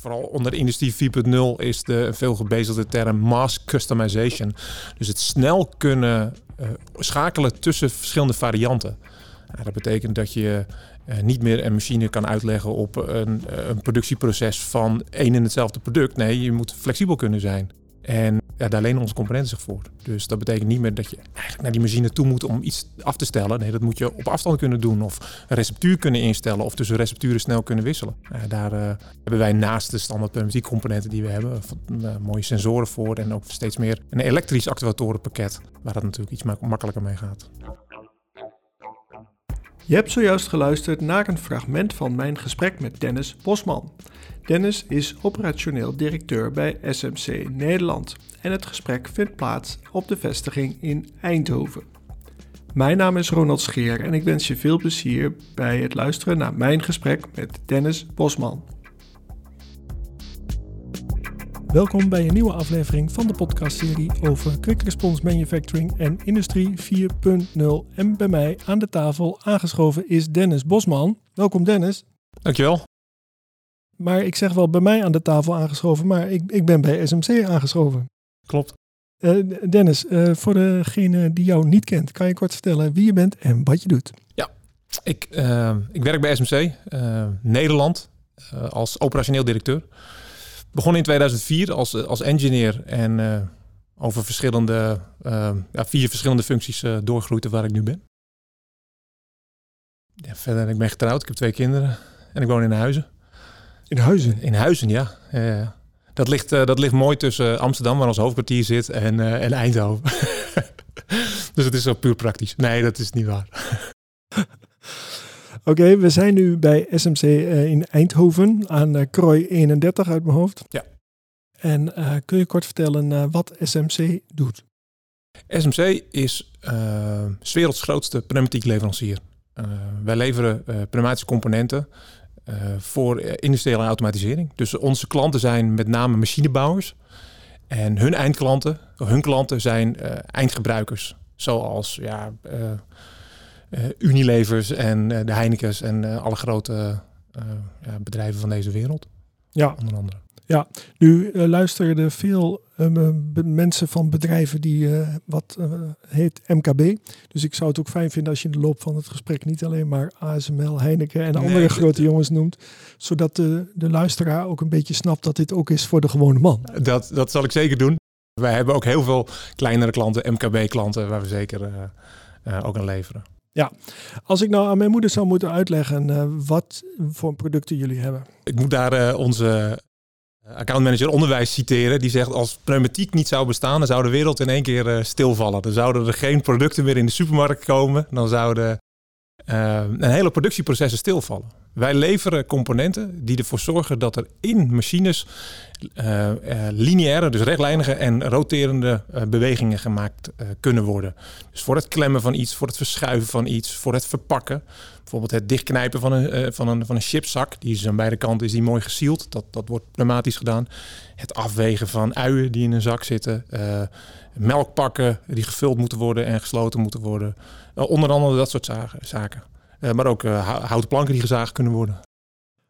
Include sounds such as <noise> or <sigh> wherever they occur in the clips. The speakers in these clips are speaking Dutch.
vooral onder industrie 4.0 is de veel gebezigde term mass customization. Dus het snel kunnen uh, schakelen tussen verschillende varianten. dat betekent dat je uh, niet meer een machine kan uitleggen op een, een productieproces van één en hetzelfde product. Nee, je moet flexibel kunnen zijn. En ja, daar lenen onze componenten zich voor. Dus dat betekent niet meer dat je eigenlijk naar die machine toe moet om iets af te stellen. Nee, dat moet je op afstand kunnen doen of een receptuur kunnen instellen of tussen recepturen snel kunnen wisselen. daar uh, hebben wij naast de standaard pneumatiekcomponenten die we hebben, uh, mooie sensoren voor en ook steeds meer een elektrisch actuatorenpakket waar dat natuurlijk iets makkelijker mee gaat. Je hebt zojuist geluisterd naar een fragment van mijn gesprek met Dennis Bosman. Dennis is operationeel directeur bij SMC Nederland en het gesprek vindt plaats op de vestiging in Eindhoven. Mijn naam is Ronald Scheer en ik wens je veel plezier bij het luisteren naar mijn gesprek met Dennis Bosman. Welkom bij een nieuwe aflevering van de podcastserie over Quick Response Manufacturing en Industrie 4.0. En bij mij aan de tafel aangeschoven is Dennis Bosman. Welkom Dennis. Dankjewel. Maar ik zeg wel bij mij aan de tafel aangeschoven, maar ik, ik ben bij SMC aangeschoven. Klopt. Uh, Dennis, uh, voor degene die jou niet kent, kan je kort vertellen wie je bent en wat je doet? Ja, ik, uh, ik werk bij SMC Nederland als operationeel directeur. Begon in 2004 als, als engineer en over verschillende, ja, vier verschillende functies doorgegroeid waar ik nu ben. Ja, verder, ik ben getrouwd, ik heb twee kinderen en ik woon in Huizen. In Huizen? In Huizen, ja. dat, ligt, uh, dat ligt mooi tussen Amsterdam, waar ons hoofdkwartier zit, en, uh, en Eindhoven. <laughs> dus het is zo puur praktisch. Nee, dat is niet waar. Oké, we zijn nu bij SMC uh, in Eindhoven aan uh, Krooi 31 uit mijn hoofd. Ja. En kun je kort vertellen wat SMC doet? SMC is uh, werelds grootste pneumatiek leverancier. wij leveren pneumatische componenten voor industriële automatisering. Dus onze klanten zijn met name machinebouwers. En hun eindklanten, hun klanten zijn eindgebruikers. Zoals ja, Unilevers en de Heinekens en alle grote ja, bedrijven van deze wereld. Ja. Onder andere. Ja, nu uh, luisterden veel uh, mensen van bedrijven die uh, wat heet MKB. Dus ik zou het ook fijn vinden als je in de loop van het gesprek niet alleen maar ASML, Heineken en andere grote jongens noemt. Zodat de, de luisteraar ook een beetje snapt dat dit ook is voor de gewone man. Dat, dat zal ik zeker doen. Wij hebben ook heel veel kleinere klanten, MKB-klanten, waar we zeker ook aan leveren. Ja, als ik nou aan mijn moeder zou moeten uitleggen wat voor producten jullie hebben. Ik moet daar onze accountmanager onderwijs citeren. Die zegt als pneumatiek niet zou bestaan, dan zou de wereld in één keer uh, stilvallen. Dan zouden er geen producten meer in de supermarkt komen. Dan zouden uh, een hele productieprocessen stilvallen. Wij leveren componenten die ervoor zorgen dat er in machines uh, uh, lineaire, dus rechtlijnige en roterende uh, bewegingen gemaakt kunnen worden. Dus voor het klemmen van iets, voor het verschuiven van iets, voor het verpakken. Bijvoorbeeld het dichtknijpen van een, van een, van een chipzak. Die is aan beide kanten is die mooi gesield. Dat, dat wordt pneumatisch gedaan. Het afwegen van uien die in een zak zitten. melkpakken die gevuld moeten worden en gesloten moeten worden. onder andere dat soort zaken. Uh, maar ook uh, houten planken die gezaagd kunnen worden.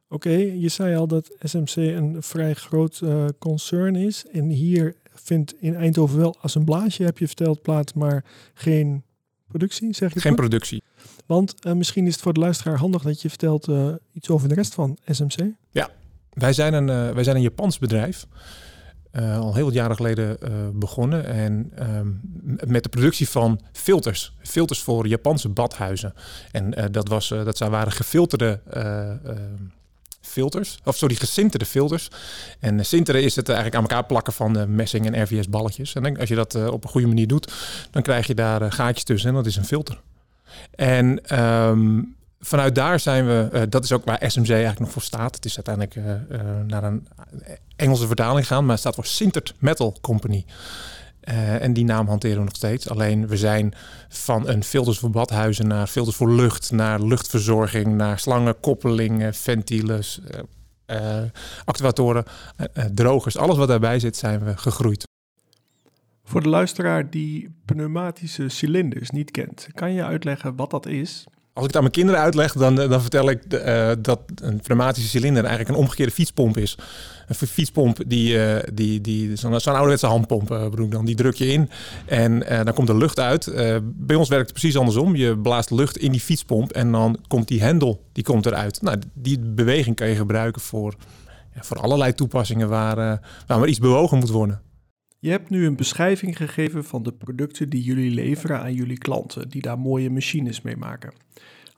Oké, okay, je zei al dat SMC een vrij groot uh, concern is. En hier vindt in Eindhoven wel assemblage, heb je verteld, plaats, maar geen productie, zeg je Geen goed? productie. Want misschien is het voor de luisteraar handig dat je vertelt iets over de rest van SMC. Ja, wij zijn een, wij zijn een Japans bedrijf. Uh, al heel wat jaren geleden uh, begonnen. En um, met de productie van filters. Filters voor Japanse badhuizen. En uh, dat, was, dat waren gefilterde filters. Of sorry, gesinterde filters. En sinteren is het eigenlijk aan elkaar plakken van de messing en RVS balletjes. En als je dat op een goede manier doet, dan krijg je daar gaatjes tussen en dat is een filter. En um, vanuit daar zijn we, uh, dat is ook waar SMC eigenlijk nog voor staat. Het is uiteindelijk uh, uh, naar een Engelse vertaling gaan, maar het staat voor Sintered Metal Company. en die naam hanteren we nog steeds. Alleen we zijn van een filters voor badhuizen naar filters voor lucht, naar luchtverzorging, naar slangen, koppelingen, actuatoren, drogers. Alles wat daarbij zit, zijn we gegroeid. Voor de luisteraar die pneumatische cilinders niet kent, kan je uitleggen wat dat is Als ik het aan mijn kinderen uitleg, dan, dan vertel ik uh, dat een pneumatische cilinder eigenlijk een omgekeerde fietspomp is. Een fietspomp, die, uh, die, die, zo'n zo ouderwetse handpomp, bedoel ik dan, die druk je in en dan komt er lucht uit. bij ons werkt het precies andersom. Je blaast lucht in die fietspomp en dan komt die hendel die komt eruit. Nou, die beweging kan je gebruiken voor, ja, voor allerlei toepassingen waar, waar maar iets bewogen moet worden. Je hebt nu een beschrijving gegeven van de producten die jullie leveren aan jullie klanten, die daar mooie machines mee maken.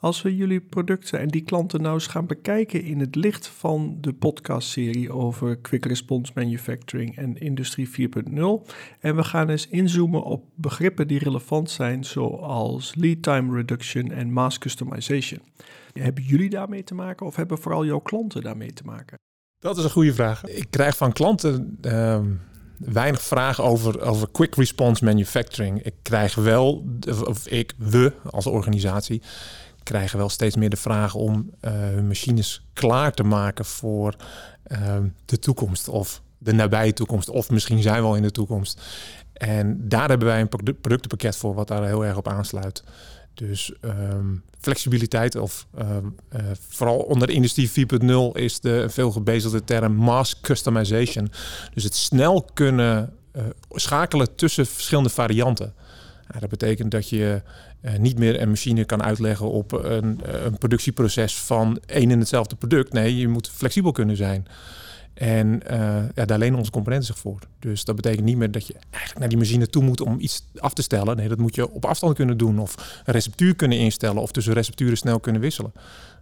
Als we jullie producten en die klanten nou eens gaan bekijken in het licht van de podcastserie over Quick Response Manufacturing en Industrie 4.0 en we gaan eens inzoomen op begrippen die relevant zijn zoals lead time reduction en mass customization. Hebben jullie daarmee te maken of hebben vooral jouw klanten daarmee te maken? Dat is een goede vraag. Ik krijg van klanten uh, weinig vragen over, over quick response manufacturing. Ik krijg wel, of ik, we als organisatie, krijgen wel steeds meer de vraag om hun machines klaar te maken voor uh, de toekomst of de nabije toekomst. Of misschien zijn we al in de toekomst. En daar hebben wij een productenpakket voor wat daar heel erg op aansluit. Dus um, flexibiliteit of uh, uh, vooral onder de industrie 4.0 is de veel gebezigde term mass customization. Dus het snel kunnen uh, schakelen tussen verschillende varianten. dat betekent dat je niet meer een machine kan uitleggen op een, een productieproces van één en hetzelfde product. Nee, je moet flexibel kunnen zijn. En uh, ja, daar lenen onze componenten zich voor. Dus dat betekent niet meer dat je eigenlijk naar die machine toe moet om iets af te stellen. Nee, dat moet je op afstand kunnen doen. Of een receptuur kunnen instellen. Of tussen recepturen snel kunnen wisselen.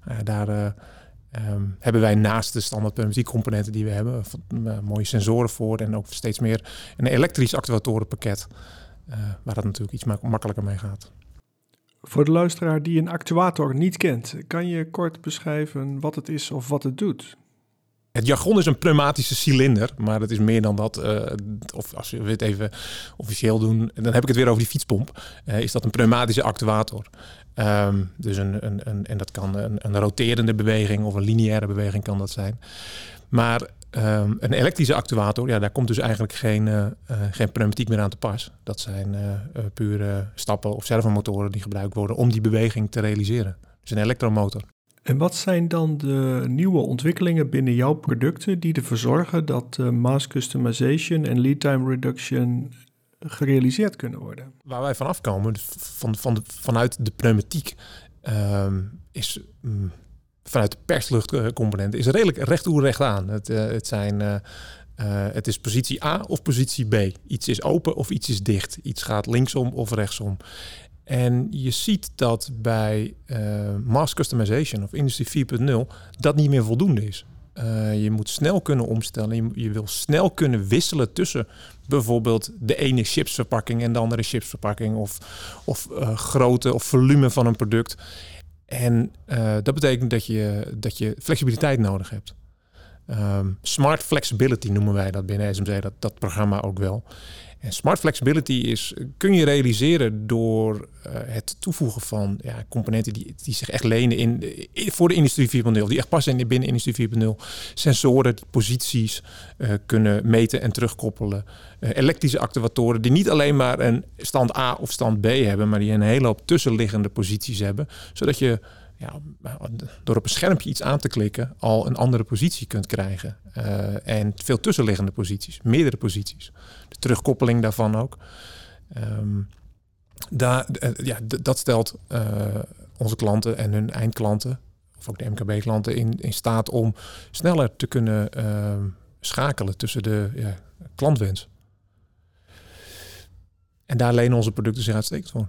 Uh, daar uh, um, hebben wij naast de standaard componenten die we hebben, mooie sensoren voor. En ook steeds meer een elektrisch actuatorenpakket. waar dat natuurlijk iets mak makkelijker mee gaat. Voor de luisteraar die een actuator niet kent, kan je kort beschrijven wat het is of wat het doet? Het jargon is een pneumatische cilinder, maar het is meer dan dat. Uh, of als we het even officieel doen, dan heb ik het weer over die fietspomp. Uh, is dat een pneumatische actuator? Um, dus een, een, een, en dat kan een, een, roterende beweging of een lineaire beweging kan dat zijn. Maar um, een elektrische actuator, ja, daar komt dus eigenlijk geen, uh, geen pneumatiek meer aan te pas. Dat zijn pure stappen of servomotoren die gebruikt worden om die beweging te realiseren. Dus een elektromotor. En wat zijn dan de nieuwe ontwikkelingen binnen jouw producten die ervoor zorgen dat uh, mass customization en lead time reduction gerealiseerd kunnen worden? Waar wij vanaf komen, dus van, van vanuit de pneumatiek, uh, is um, vanuit de persluchtcomponent, is redelijk recht toe recht aan. Het, uh, het zijn. Uh, het is positie A of positie B. Iets is open of iets is dicht. Iets gaat linksom of rechtsom. En je ziet dat bij uh, mass customization of Industrie 4.0 dat niet meer voldoende is. Uh, je moet snel kunnen omstellen. Je, wil snel kunnen wisselen tussen bijvoorbeeld de ene chipsverpakking en de andere chipsverpakking. Of, of uh, grootte of volume van een product. En dat betekent dat je, dat je flexibiliteit nodig hebt. Um, smart flexibility noemen wij dat binnen SMC, dat, dat programma ook wel. En smart flexibility is, kun je realiseren door uh, het toevoegen van ja, componenten die, die zich echt lenen in, voor de industrie 4.0, die echt passen in, binnen industrie 4.0. Sensoren die posities uh, kunnen meten en terugkoppelen. Uh, elektrische actuatoren die niet alleen maar een stand A of stand B hebben, maar die een hele hoop tussenliggende posities hebben, zodat je ja, door op een schermpje iets aan te klikken al een andere positie kunt krijgen. Uh, en veel tussenliggende posities, meerdere posities. De terugkoppeling daarvan ook. Um, daar, uh, ja, dat stelt onze klanten en hun eindklanten, of ook de MKB-klanten, in, in staat om sneller te kunnen ehm, schakelen tussen de ja, klantwens. En daar lenen onze producten zich uitstekend voor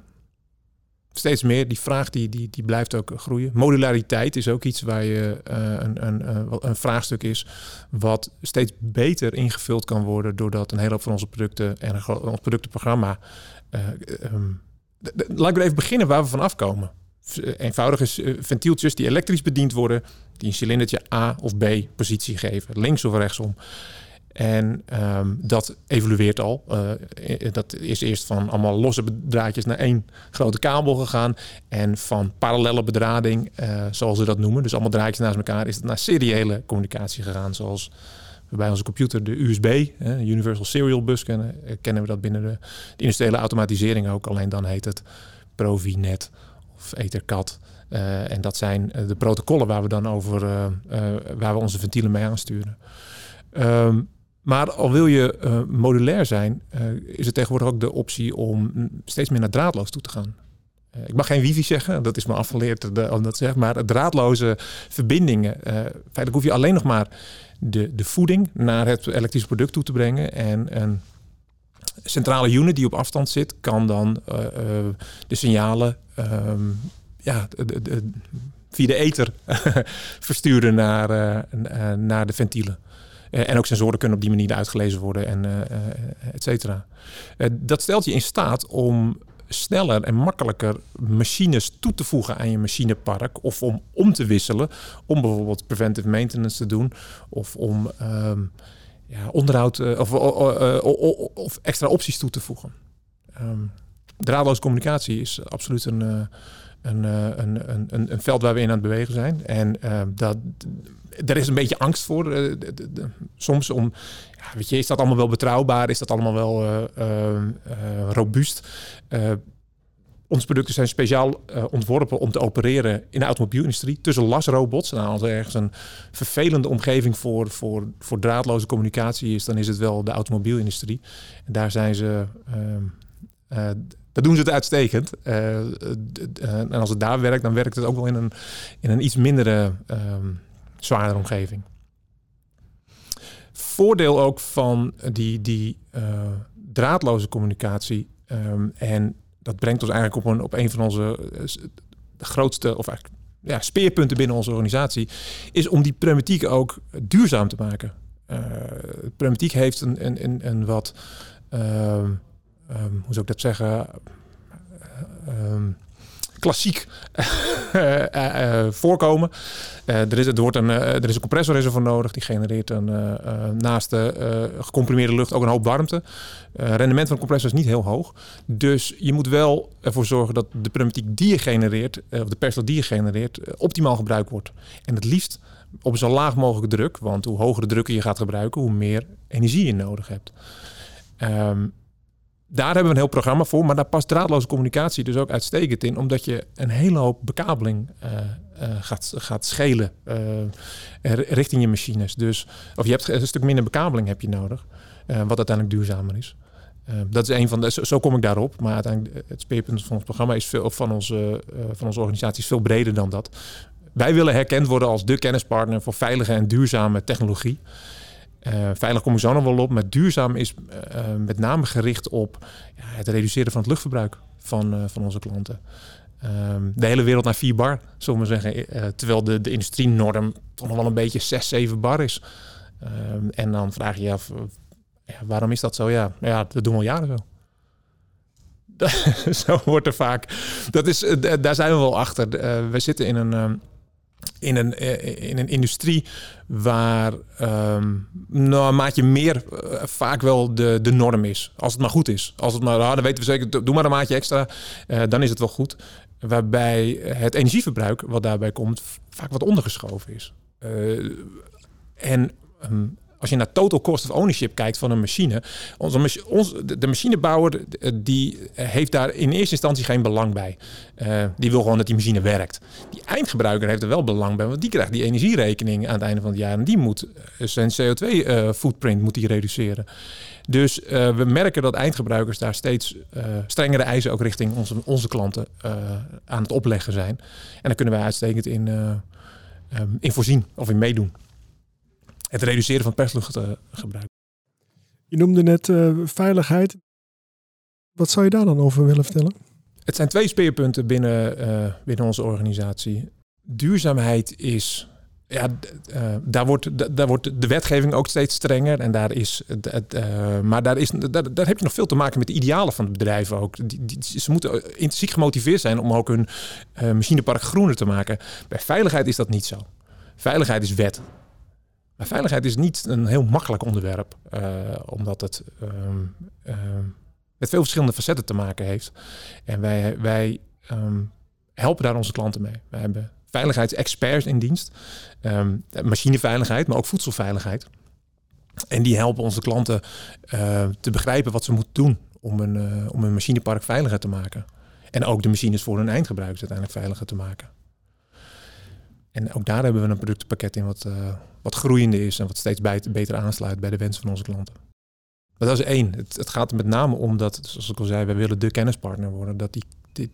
steeds meer. Die vraag die, die, die blijft ook groeien. Modulariteit is ook iets waar je uh, een, een, uh, een vraagstuk is wat steeds beter ingevuld kan worden doordat een hele hoop van onze producten en ons productenprogramma. Uh, um, laat ik even beginnen waar we vanaf komen. Eenvoudig is ventieltjes die elektrisch bediend worden, die een cilindertje A of B positie geven, links of rechtsom. En um, dat evolueert al. Uh, dat is eerst van allemaal losse draadjes naar één grote kabel gegaan. En van parallelle bedrading, uh, zoals ze dat noemen, dus allemaal draadjes naast elkaar, is het naar seriële communicatie gegaan. Zoals we bij onze computer de USB, Universal Serial Bus kennen, kennen we dat binnen de, de, industriële automatisering ook. Alleen dan heet het Provinet of Ethercat. en dat zijn de protocollen waar we dan over, waar we onze ventielen mee aansturen. Um, maar al wil je uh, modulair zijn, uh, is er tegenwoordig ook de optie om steeds meer naar draadloos toe te gaan. Uh, ik mag geen wifi zeggen, dat is me afgeleerd om dat te zeggen. Maar draadloze verbindingen. feitelijk hoef je alleen nog maar de, de voeding naar het elektrische product toe te brengen. En een centrale unit die op afstand zit, kan dan de signalen um, ja, via de ether <laughs> versturen naar, naar de ventielen. Eh, en ook sensoren kunnen op die manier uitgelezen worden en uh, et cetera. dat stelt je in staat om sneller en makkelijker machines toe te voegen aan je machinepark. Of om om te wisselen. Om bijvoorbeeld preventive maintenance te doen. Of om um, ja, onderhoud of, of, extra opties toe te voegen. Um, draadloze communicatie is absoluut een, een, een, een, een, veld waar we in aan het bewegen zijn. En dat er is een beetje angst voor. Uh, de, soms om, ja, weet je, is dat allemaal wel betrouwbaar? Is dat allemaal wel uh, robuust? onze producten zijn speciaal ontworpen om te opereren in de automobielindustrie. Tussen lasrobots. Nou, als er ergens een vervelende omgeving voor, voor, voor draadloze communicatie is, dan is het wel de automobielindustrie. En daar zijn ze. Doen ze het uitstekend. en als het daar werkt, dan werkt het ook wel in een, in een iets mindere ehm, zwaardere omgeving. Voordeel ook van die, die uh, draadloze communicatie. Um, en dat brengt ons eigenlijk op een, op een van onze grootste, of eigenlijk ja, speerpunten binnen onze organisatie, is om die pneumatiek ook duurzaam te maken. Uh, heeft een, een, een, wat, um, um, hoe zou ik dat zeggen? klassiek uh, voorkomen. er, is, er, wordt een, er is een compressorreservoir voor nodig. Die genereert een, naast de gecomprimeerde lucht ook een hoop warmte. rendement van de compressor is niet heel hoog. Dus je moet wel ervoor zorgen dat de pneumatiek die je genereert, of de perstel die je genereert, optimaal gebruikt wordt. En het liefst op zo laag mogelijke druk. Want hoe hogere drukken je gaat gebruiken, hoe meer energie je nodig hebt. Um, daar hebben we een heel programma voor, maar daar past draadloze communicatie dus ook uitstekend in, omdat je een hele hoop bekabeling uh, uh, gaat, gaat schelen uh, richting je machines. Dus, of je hebt een stuk minder bekabeling heb je nodig, wat uiteindelijk duurzamer is. dat is een van de, zo, kom ik daarop, maar uiteindelijk het speerpunt van ons programma is veel, van, onze, van onze organisatie is veel breder dan dat. Wij willen herkend worden als de kennispartner voor veilige en duurzame technologie. Uh, veilig kom ik zo nog wel op. Maar duurzaam is uh, met name gericht op ja, het reduceren van het luchtverbruik van, van onze klanten. Um, de hele wereld naar 4 bar, zullen we zeggen. terwijl de, de industrienorm toch nog wel een beetje 6, 7 bar is. Um, en dan vraag je je af, ja, waarom is dat zo? Ja, ja, dat doen we al jaren zo. <laughs> zo wordt er vaak. Dat is, daar zijn we wel achter. we zitten in een ehm, in een, eh, in een industrie waar um, nou, maatje meer uh, vaak wel de, de norm is. Als het maar goed is. Als het maar, ah, dan weten we zeker, doe maar een maatje extra, uh, dan is het wel goed. Waarbij het energieverbruik, wat daarbij komt, vaak wat ondergeschoven is. En um, als je naar total cost of ownership kijkt van een machine, onze, de machinebouwer die heeft daar in eerste instantie geen belang bij. Uh, die wil gewoon dat die machine werkt. Die eindgebruiker heeft er wel belang bij, want die krijgt die energierekening aan het einde van het jaar en die moet eh, zijn CO2-footprint uh, moet die reduceren. Dus we merken dat eindgebruikers daar steeds strengere eisen ook richting onze, onze klanten aan het opleggen zijn. En daar kunnen wij uitstekend in, um, in voorzien of in meedoen het reduceren van persluchtgebruik. Je noemde net uh, veiligheid. Wat zou je daar dan over willen vertellen? Het zijn twee speerpunten binnen, uh, binnen onze organisatie. Duurzaamheid is. Ja, uh, daar, wordt, daar wordt de wetgeving ook steeds strenger. En daar is, maar daar, is, daar, daar heb je nog veel te maken met de idealen van de bedrijven ook. Die, die, ze moeten intrinsiek gemotiveerd zijn om ook hun machinepark groener te maken. Bij veiligheid is dat niet zo. Veiligheid is wet. Veiligheid is niet een heel makkelijk onderwerp, uh, omdat het um, um, met veel verschillende facetten te maken heeft. En wij, wij um, helpen daar onze klanten mee. We hebben veiligheidsexperts in dienst, machineveiligheid, maar ook voedselveiligheid. En die helpen onze klanten uh, te begrijpen wat ze moeten doen om een, uh, om een machinepark veiliger te maken. En ook de machines voor hun eindgebruikers uiteindelijk veiliger te maken. En ook daar hebben we een productenpakket in wat, uh, wat groeiende is en wat steeds beter aansluit bij de wensen van onze klanten. Dat is één. Het, het, gaat er met name om dat, zoals ik al zei, wij willen de kennispartner worden. Dat die, die,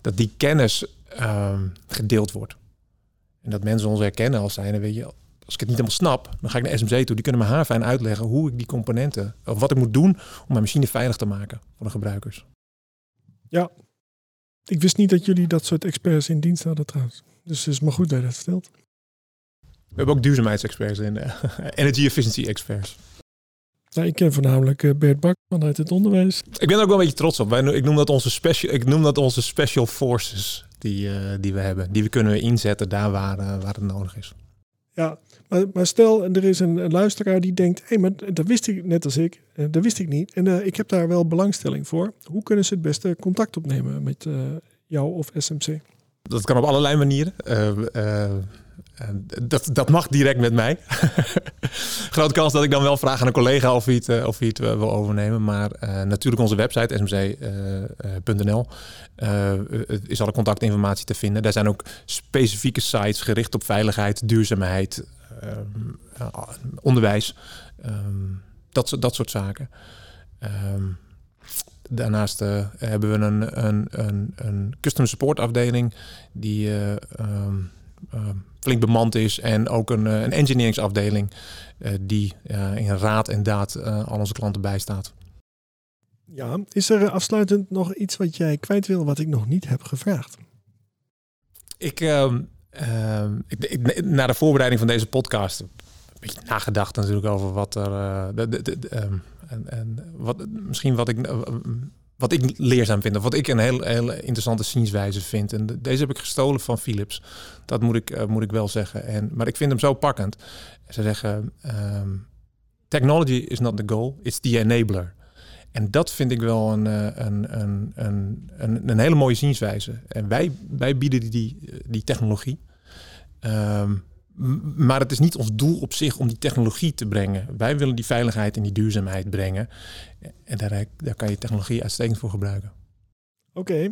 dat die kennis um, gedeeld wordt. En dat mensen ons herkennen als zijnde, weet je, als ik het niet helemaal snap, dan ga ik naar SMC toe. Die kunnen me haar fijn uitleggen hoe ik die componenten, of wat ik moet doen om mijn machine veilig te maken voor de gebruikers. Ja, ik wist niet dat jullie dat soort experts in dienst hadden trouwens. Dus het is maar goed dat je dat vertelt. We hebben ook duurzaamheidsexperts in, uh, <laughs> energy efficiency experts. Nou, ik ken voornamelijk uh, Bert Bak vanuit het onderwijs. Ik ben er ook wel een beetje trots op. Wij, ik, noem dat onze special, ik noem dat onze special forces die, uh, die we hebben. Die we kunnen inzetten daar waar, waar het nodig is. Ja, maar, stel, er is een, luisteraar die denkt: hé, hey, maar dat wist ik net als ik, uh, dat wist ik niet. En uh, ik heb daar wel belangstelling voor. Hoe kunnen ze het beste contact opnemen met uh, jou of SMC? Dat kan op allerlei manieren. Dat, dat mag direct met mij. <laughs> Grote kans dat ik dan wel vraag aan een collega of hij het, of hij het wil overnemen. Maar natuurlijk onze website smc.nl is alle contactinformatie te vinden. Daar zijn ook specifieke sites gericht op veiligheid, duurzaamheid, Ehm, onderwijs, ehm, dat, dat soort zaken. Ehm, daarnaast uh, hebben we een, een, een, een customer support afdeling die uh, flink bemand is. En ook een, een engineeringsafdeling uh, die in raad en daad al onze klanten bijstaat. Ja, is er afsluitend nog iets wat jij kwijt wil wat ik nog niet heb gevraagd? Ik, uh, ik, ik, na de voorbereiding van deze podcast, een beetje nagedacht natuurlijk over wat er. Uh, de, de, de, um, en, en wat, misschien wat ik, wat ik leerzaam vind, of wat ik een heel, heel interessante zienswijze vind. En deze heb ik gestolen van Philips. Dat moet ik, uh, moet ik wel zeggen. En, maar ik vind hem zo pakkend. Ze zeggen: um, Technology is not the goal, it's the enabler. En dat vind ik wel een, een, een, een, een, een hele mooie zienswijze. En wij, wij bieden die, die technologie. Um, maar het is niet ons doel op zich om die technologie te brengen. Wij willen die veiligheid en die duurzaamheid brengen. En daar, daar kan je technologie uitstekend voor gebruiken. Oké,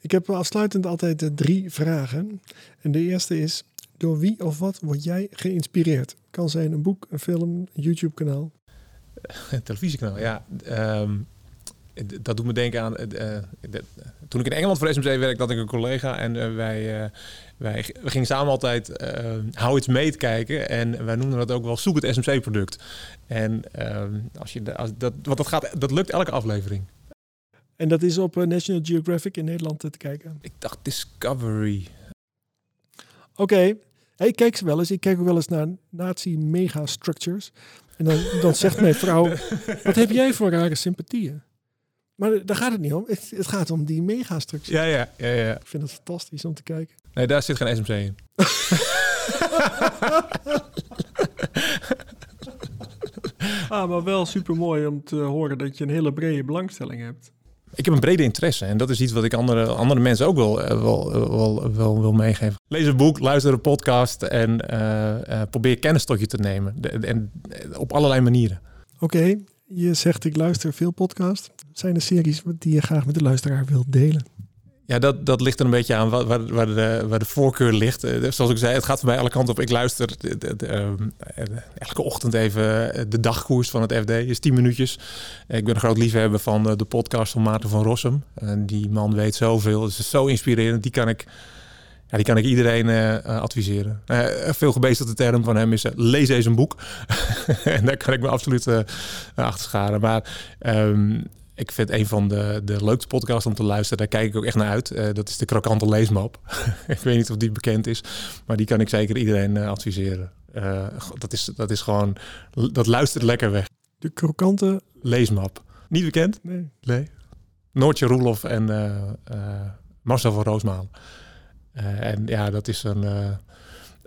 ik heb afsluitend altijd drie vragen. En de eerste is, door wie of wat word jij geïnspireerd? Kan zijn een boek, een film, een YouTube-kanaal? <laughs> Een televisiekanaal, ja. Um, dat doet me denken aan. Uh, toen ik in Engeland voor SMC werkte, had ik een collega en uh, wij, wij we gingen samen altijd How It's Made kijken. En wij noemden dat ook wel Zoek het SMC-product. En ehm, als je als dat, want dat, gaat, dat lukt elke aflevering. En dat is op National Geographic in Nederland te kijken? Ik dacht Discovery. Oké. Okay. Hey, ik kijk ze wel eens. Ik kijk ook wel eens naar Nazi Megastructures. En dan, dan zegt mijn vrouw: <laughs> Wat heb jij voor rare sympathieën? Maar daar gaat het niet om. Het, het gaat om die megastructuur. Ja, ja, ja, ja. Ik vind het fantastisch om te kijken. Nee, daar zit geen SMC in. <laughs> ah, maar wel super mooi om te horen dat je een hele brede belangstelling hebt. Ik heb een brede interesse en dat is iets wat ik andere, andere mensen ook wel, eh, wel, wel, wel wil meegeven. Lees een boek, luister een podcast en uh, uh, probeer kennis tot je te nemen. De, en op allerlei manieren. Oké, je zegt ik luister veel podcast. Zijn er series die je graag met de luisteraar wilt delen? Ja, dat, dat ligt er een beetje aan waar, waar, de, waar de voorkeur ligt. Uh, zoals ik zei, het gaat voor mij alle kanten op. Ik luister de, de, uh, elke ochtend even de dagkoers van het FD. is 10 minuutjes. ik ben groot liefhebber van de podcast van Maarten van Rossum. En die man weet zoveel. Het is zo inspirerend. Die kan ik ja, die kan ik iedereen adviseren. Uh, veel gebezigde term van hem is lees eens een boek. <laughs> en daar kan ik me absoluut achter scharen. Maar um, ik vind een van de, de leukste podcasts om te luisteren. Daar kijk ik ook echt naar uit. dat is de Krokante Leesmap. <laughs> ik weet niet of die bekend is. Maar die kan ik zeker iedereen adviseren. dat, is, dat is gewoon... Dat luistert lekker weg. De Krokante... Leesmap. Niet bekend? Nee. Nee. Noortje Roelof en Marcel van Roosmalen. En ja, dat is een.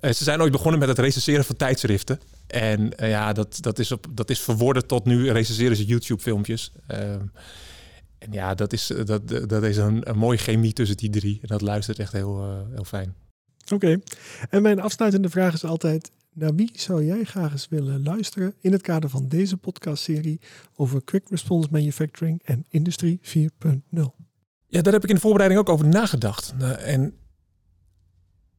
Ze zijn ooit begonnen met het recenseren van tijdschriften. En uh, ja, dat, dat, is op, dat is verworden tot nu recenseren ze YouTube-filmpjes. en ja, dat is, dat, dat is een, een mooie chemie tussen die drie. En dat luistert echt heel, heel fijn. Oké. Okay. En mijn afsluitende vraag is altijd: naar wie zou jij graag eens willen luisteren in het kader van deze podcastserie over Quick Response Manufacturing en Industrie 4.0? Ja, daar heb ik in de voorbereiding ook over nagedacht. En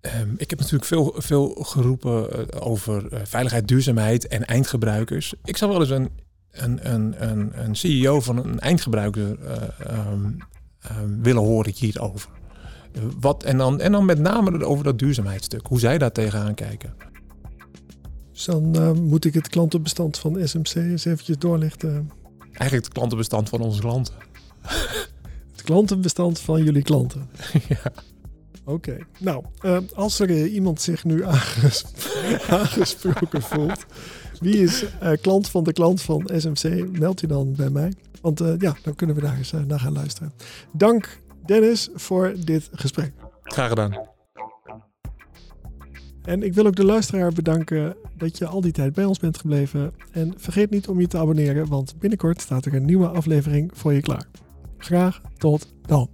Ehm, ik heb natuurlijk veel, veel geroepen eh, over uh, veiligheid, duurzaamheid en eindgebruikers. Ik zou wel eens een, een, een, een, een CEO van een eindgebruiker uh, um, um, willen horen hierover. Wat, en, dan, en dan met name over dat duurzaamheidsstuk, hoe zij daar tegenaan kijken. Dus dan uh, moet ik het klantenbestand van SMC eens eventjes doorlichten. Eigenlijk het klantenbestand van onze klanten. het klantenbestand van jullie klanten. <laughs> ja. Oké, okay. nou, uh, als er uh, iemand zich nu aanges <laughs> aangesproken voelt, wie is uh, klant van de klant van SMC, meld je dan bij mij. Want ja, dan kunnen we daar eens naar gaan luisteren. Dank Dennis voor dit gesprek. Graag gedaan. En ik wil ook de luisteraar bedanken dat je al die tijd bij ons bent gebleven. En vergeet niet om je te abonneren, want binnenkort staat er een nieuwe aflevering voor je klaar. Graag tot dan.